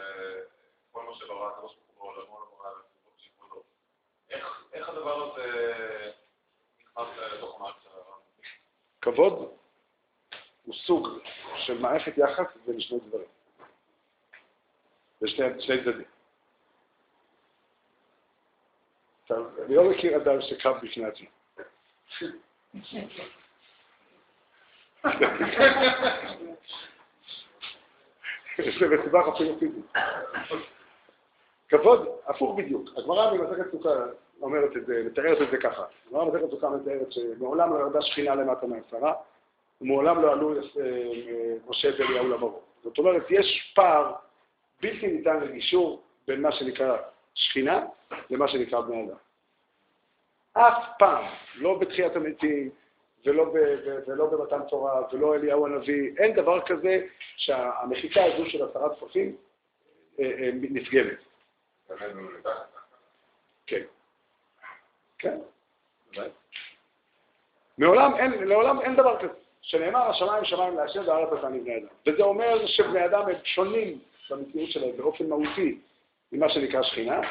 כל מה שברא, הקדוש ברוך הוא בעולמו לא ברא ולפחות שיפולו. איך הדבר הזה נכנס לתוך המערכת של הרב? כבוד הוא סוג של מערכת יחס בין שני דברים. בשני צדדים. עכשיו, אני לא מכיר אדם שקם בפני עצמו. זה בטווח אפילו פיזי. כבוד, הפוך בדיוק. הגמרא במסכת סוכה אומרת את זה, מתארת את זה ככה. הגמרא במסכת סוכה מתארת שמעולם לא ירדה שכינה למטה מהעשרה, ומעולם לא עלו אה, משה ואליהו למרום. זאת אומרת, יש פער בלתי ניתן לגישור בין מה שנקרא שכינה למה שנקרא בני אדם. אף פעם, לא בתחיית המתים, ולא, ב, ולא במתן תורה, ולא אליהו הנביא, אין דבר כזה שהמחיקה הזו של עשרה טפחים אה, אה, נפגמת. כן. כן. מעולם אין, לעולם אין דבר כזה, שנאמר השמיים שמיים להשם והארץ עשה מבני אדם. וזה אומר שבני אדם הם שונים במציאות שלהם באופן מהותי ממה שנקרא שכינה,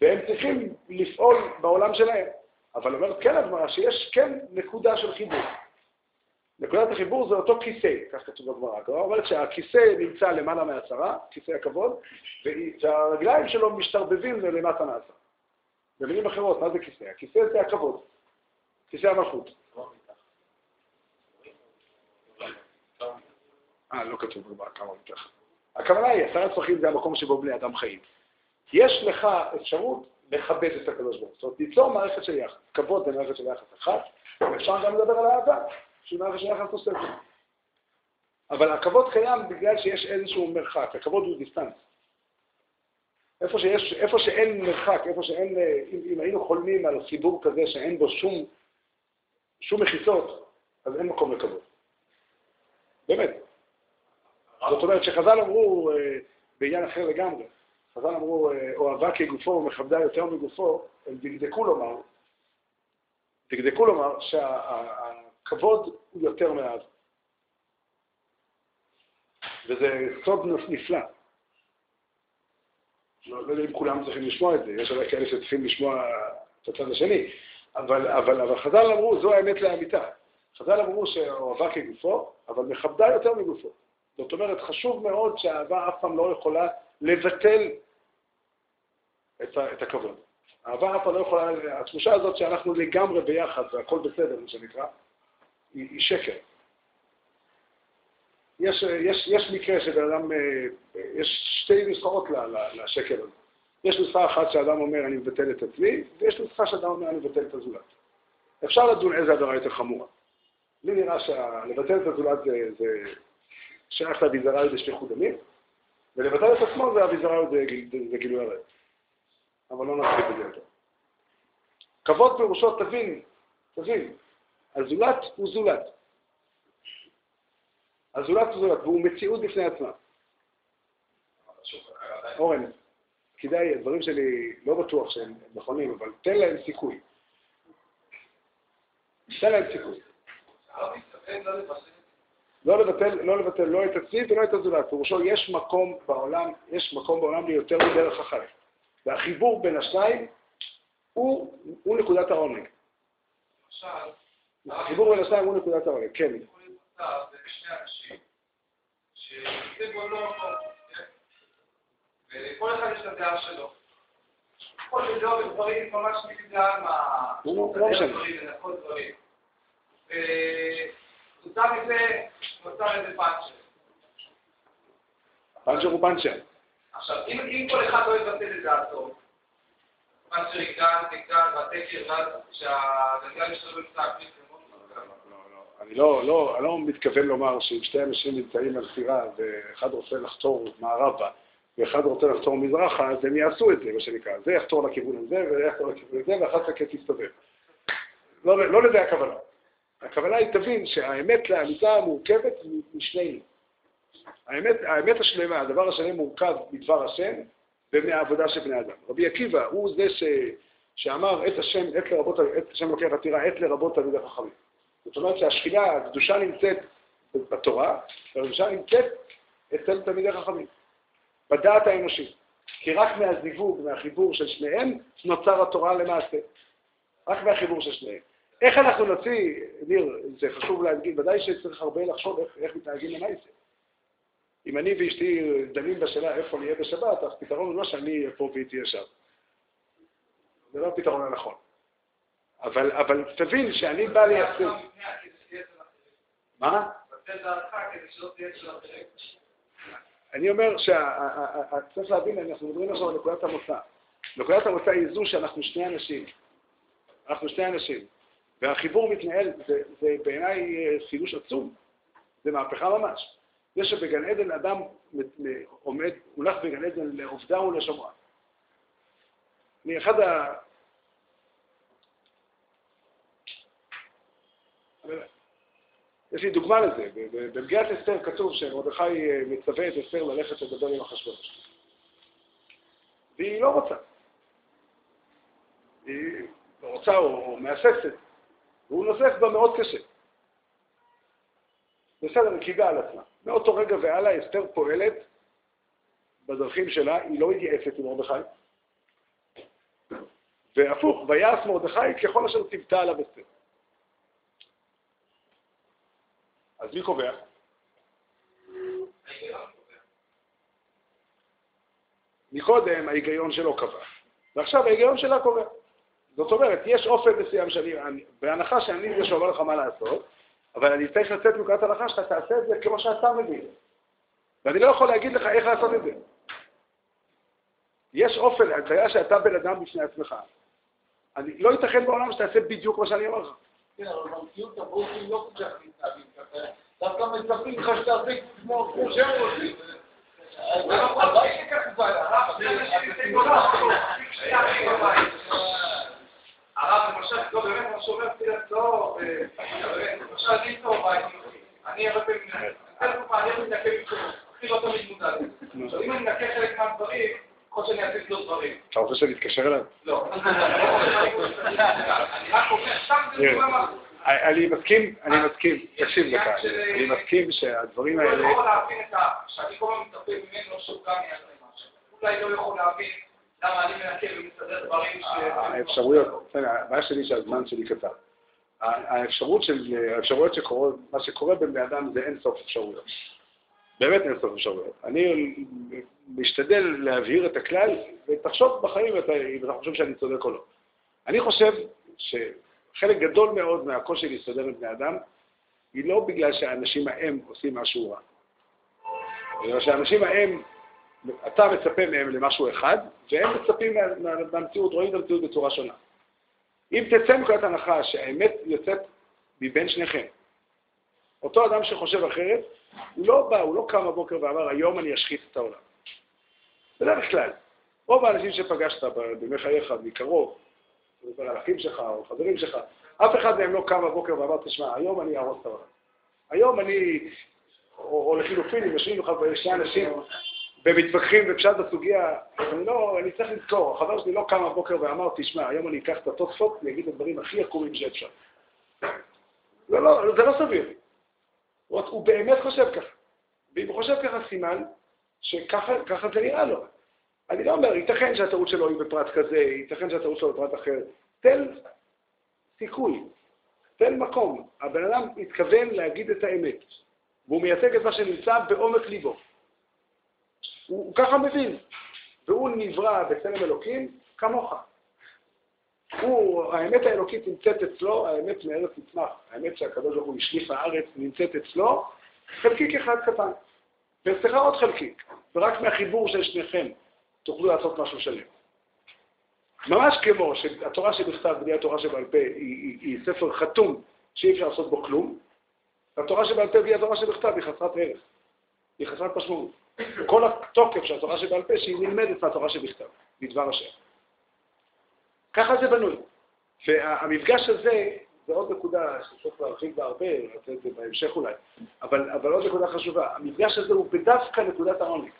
והם צריכים לפעול בעולם שלהם. אבל אומרת כן הגמרא שיש כן נקודה של חיבור. נקודת החיבור זה אותו כיסא, כך כתוב בגמרא. הגמרא אומרת שהכיסא נמצא למעלה מהעשרה, כיסא הכבוד, והרגליים שלו משתרבבים למטה מהעשרה. במילים אחרות, מה זה כיסא? הכיסא זה הכבוד, כיסא המלכות. אה, לא כתוב בגמרא כמה מתח. הכוונה היא, עשרה צרכים זה המקום שבו בני אדם חיים. יש לך אפשרות לכבד את הקדוש ברוך הוא. זאת אומרת, ליצור מערכת של יחס. כבוד זה מערכת של יחס אחת, ואפשר גם לדבר על אהבה, שהיא מערכת של יחס נוספת. אבל הכבוד קיים בגלל שיש איזשהו מרחק, הכבוד הוא דיסטנס. איפה, שיש, איפה שאין מרחק, איפה שאין, אם, אם היינו חולמים על חיבור כזה שאין בו שום, שום מחיצות, אז אין מקום לכבוד. באמת. זאת אומרת שחז"ל אמרו אה, בעניין אחר לגמרי, חז"ל אמרו, אה, אוהבה כגופו ומכבדה יותר מגופו, הם דקדקו לומר, דקדקו לומר שהכבוד הוא יותר מאהבה. וזה סוד נפלא. לא, לא יודע אם כולם צריכים לשמוע את זה, יש אולי כאלה שצריכים לשמוע את הצד השני, אבל, אבל, אבל חז"ל אמרו, זו האמת לאמיתה. חז"ל אמרו שאוהבה כגופו, אבל מכבדה יותר מגופו. זאת אומרת, חשוב מאוד שהאהבה אף פעם לא יכולה לבטל את, את הכבוד. אהבה אף לא יכולה, התחושה הזאת שאנחנו לגמרי ביחד והכל בסדר, מה שנקרא, היא, היא שקר. יש, יש, יש מקרה שבן אדם, אה, יש שתי נוסחאות לשקר הזה. יש נוסחה אחת שאדם אומר אני מבטל את עצמי, ויש נוסחה שאדם אומר אני מבטל את הזולת. אפשר לדון איזה עבירה יותר חמורה. לי נראה שלבטל את הזולת זה, זה שייך לאביזריות בשפיכות דמים, ולבטל את עצמו זה אביזריות זה גילוי הרעב. אבל לא נרחיב את זה יותר. כבוד פירושו, תבין, תבין, הזולת הוא זולת. הזולת הוא זולת, והוא מציאות בפני עצמה. אורן, כדאי, הדברים שלי לא בטוח שהם נכונים, אבל תן להם סיכוי. תן להם סיכוי. לא לבטל, לא לבטל לא את עצמי ולא את הזולת. פירושו, יש מקום בעולם, יש מקום בעולם ליותר מדרך אחת. והחיבור בין השניים הוא, הוא נקודת העונג. החיבור בין השניים הוא נקודת העונג, כן. וכל אחד יש את הדעה שלו. כל של דעות ודברים ממש נגדל מה... לא משנה. וכתוצאה מזה נוצר איזה פאנצ'ר. פאנצ'ר הוא פאנצ'ר. עכשיו, אם, אם כל אחד לא יבטל את דעתו, פאנצ'ר יגדל, יגדל, והתקר, ואז כשהגלגל ישתלב קצת, אני לא, לא, אני לא מתכוון לומר שאם שתי אנשים נמצאים על סירה ואחד רוצה לחתור מערבה ואחד רוצה לחתור מזרחה, אז הם יעשו את זה, מה שנקרא. זה יחתור לכיוון הזה וזה יחתור לכיוון הזה ואחר כך תסתובב. לא, לא לזה הכוונה. הכוונה היא, תבין שהאמת לאמיתה מורכבת משנינו. האמת, האמת השלמה, הדבר השלם מורכב מדבר השם ומהעבודה של בני אדם. רבי עקיבא הוא זה ש, שאמר את השם, את לרבות, את השם לוקח עתירה, את לרבות תלמידי חכמים. זאת אומרת שהשכינה, הקדושה נמצאת בתורה, והקדושה נמצאת אצל תלמידי חכמים, בדעת האנושית. כי רק מהזיווג, מהחיבור של שניהם, נוצר התורה למעשה. רק מהחיבור של שניהם. איך אנחנו נוציא, ניר, זה חשוב להגיד, ודאי שצריך הרבה לחשוב איך, איך מתנהגים למעשה. אם אני ואשתי דנים בשאלה איפה נהיה בשבת, אז פתרון הוא לא שאני אהיה פה והיא תהיה שם. זה לא הפתרון הנכון. אבל, אבל תבין שאני בא לייצג... מה? אני אומר שצריך להבין, אנחנו מדברים עכשיו על נקודת המוצא. נקודת המוצא היא זו שאנחנו שני אנשים. אנחנו שני אנשים. והחיבור מתנהל, זה, זה בעיניי אה, חידוש עצום, זה מהפכה ממש. זה שבגן עדן אדם עומד, הולך בגן עדן לעובדה ולשומרה. אני אחד ה... יש לי דוגמה לזה, במגיעת אסתר כתוב שמרדכי אה, מצווה את אסתר ללכת לדבר עם אחשוורוש. והיא לא רוצה. היא לא רוצה או מהססת, והוא נוזף בה מאוד קשה. בסדר, היא קיבלה על עצמה. מאותו רגע והלאה אסתר פועלת בדרכים שלה, היא לא מתייעצת עם מרדכי. והפוך, ויעש מרדכי ככל אשר ציוותה עליו אסתר. אז מי קובע? מקודם ההיגיון שלו קבע, ועכשיו ההיגיון שלה קובע. זאת אומרת, יש אופן מסוים שאני, בהנחה שאני זה שאומר לך מה לעשות, אבל אני צריך לצאת מנקודת הנחה שאתה תעשה את זה כמו שאתה מבין. ואני לא יכול להגיד לך איך לעשות את זה. יש אופן, יודע שאתה בן אדם בפני עצמך. אני, לא ייתכן בעולם שתעשה בדיוק מה שאני אומר לך. כן, אבל במציאות הברוכים לא כל כך מתנהגים ככה. דווקא מצפים לך שתעשה כמו שהם רוצים. הרב, למשל, לא באמת, מה שאומר תפילת לא, למשל, אני טוב, אני הרבה פעמים, אני מתנקה הכי לא תמיד מודע לזה. אם אני מנקה חלק מהדברים, יכול שאני אעשה לו דברים. אתה רוצה שאני אתקשר אליו? לא. אני רק אומר, סתם זה דוגמה אני מסכים, אני מסכים, תקשיב דקה, אני מסכים שהדברים האלה... הוא לא יכול להבין את ה... שאני כל הזמן מצפה ממנו שהוא גם יעשה משהו. אולי לא יכול להבין למה אני מנקה ומסדר דברים ש... האפשרויות, הבעיה שלי שהזמן שלי קצר. האפשרות של, האפשרויות שקורות, מה שקורה בין בני אדם זה אין סוף אפשרויות. באמת אין סוף אפשרויות. אני משתדל להבהיר את הכלל, ותחשוב בחיים אם אתה חושב שאני צודק או לא. אני חושב ש... חלק גדול מאוד מהקושי להסתדר עם בני אדם, היא לא בגלל שהאנשים ההם עושים משהו רע. אלא שהאנשים ההם, אתה מצפה מהם למשהו אחד, והם מצפים מהמציאות, רואים את המציאות בצורה שונה. אם תצא מנקודת הנחה שהאמת יוצאת מבין שניכם, אותו אדם שחושב אחרת, הוא לא בא, הוא לא קם בבוקר ואמר, היום אני אשחית את העולם. בדרך כלל, רוב האנשים שפגשת בימי חייך מקרוב, על אחים שלך או חברים שלך, אף אחד מהם לא קם בבוקר ואמר, תשמע, היום אני אהרוס את העולם. היום אני, או, או לחילופין, אם יושבים לך שני אנשים ומתווכחים בפשט הסוגיה, אני לא, אני צריך לזכור, החבר שלי לא קם בבוקר ואמר, תשמע, היום אני אקח את התוספות ואגיד את הדברים הכי עקומים שאפשר. לא, לא, זה לא סביר. הוא, הוא באמת חושב ככה. ואם הוא חושב ככה, סימן שככה זה נראה לו. אני לא אומר, ייתכן שהטעות שלו היא בפרט כזה, ייתכן שהטעות שלו בפרט אחר. תן סיכוי, תן מקום. הבן אדם מתכוון להגיד את האמת, והוא מייצג את מה שנמצא בעומק ליבו. הוא, הוא ככה מבין, והוא נברא בצלם אלוקים כמוך. הוא, האמת האלוקית נמצאת אצלו, האמת מארץ תצמח, האמת שהקדוש ברוך הוא השליך לארץ נמצאת אצלו, חלקיק אחד קטן, ואצלך עוד חלקיק, ורק מהחיבור של שניכם תוכלו לעשות משהו שלם. ממש כמו שהתורה שבכתב בלי התורה שבעל פה היא, היא, היא ספר חתום שאי אפשר לעשות בו כלום, התורה שבעל פה בלי התורה שבכתב היא חסרת ערך, היא חסרת משמעות. כל התוקף של התורה שבעל פה שהיא נלמדת מהתורה שבכתב, מדבר השם. ככה זה בנוי. והמפגש הזה, זה עוד נקודה שצריך להרחיב בה הרבה, נעשה את זה בהמשך אולי, אבל, אבל עוד נקודה חשובה, המפגש הזה הוא בדווקא נקודת העונג.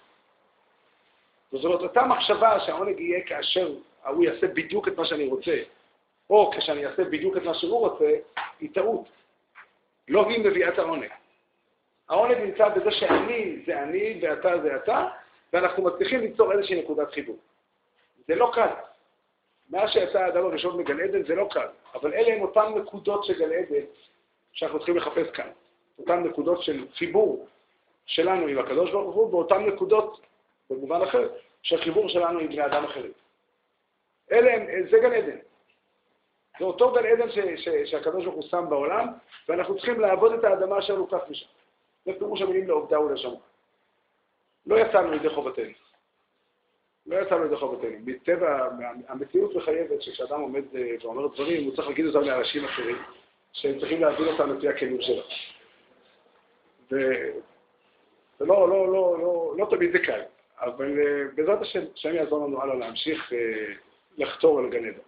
זאת אומרת, אותה מחשבה שהעונג יהיה כאשר ההוא יעשה בדיוק את מה שאני רוצה, או כשאני אעשה בדיוק את מה שהוא רוצה, היא טעות. לא היא מביאה את העונג. העונג נמצא בזה שאני זה אני ואתה זה אתה, ואנחנו מצליחים ליצור איזושהי נקודת חיבור. זה לא קל. מאז שיצא האדם הראשון מגן עדן זה לא קל, אבל אלה הן אותן נקודות של גן עדן שאנחנו צריכים לחפש כאן. אותן נקודות של חיבור שלנו עם הקדוש ברוך הוא, ואותן נקודות במובן אחר, שהחיבור שלנו עם בני אדם אחרים. אלה הם, זה גן עדן. זה אותו גן עדן ש, ש, שהקדוש ברוך הוא שם בעולם, ואנחנו צריכים לעבוד את האדמה אשר לוקח משם. זה פירוש המילים לעובדה ולשמוע. לא יצאנו ידי חובתנו. לא יצאנו ידי חובתנו. מטבע, המציאות מחייבת שכשאדם עומד אה, ואומר דברים, הוא צריך להגיד אותם לאנשים אחרים, שהם צריכים להבין אותם לפי הכלים שלו. ולא לא, לא, לא, לא, לא תמיד זה קל, אבל אה, בעזרת השם, השם יעזור לנו הלאה להמשיך אה, לחתור אל גן עדן.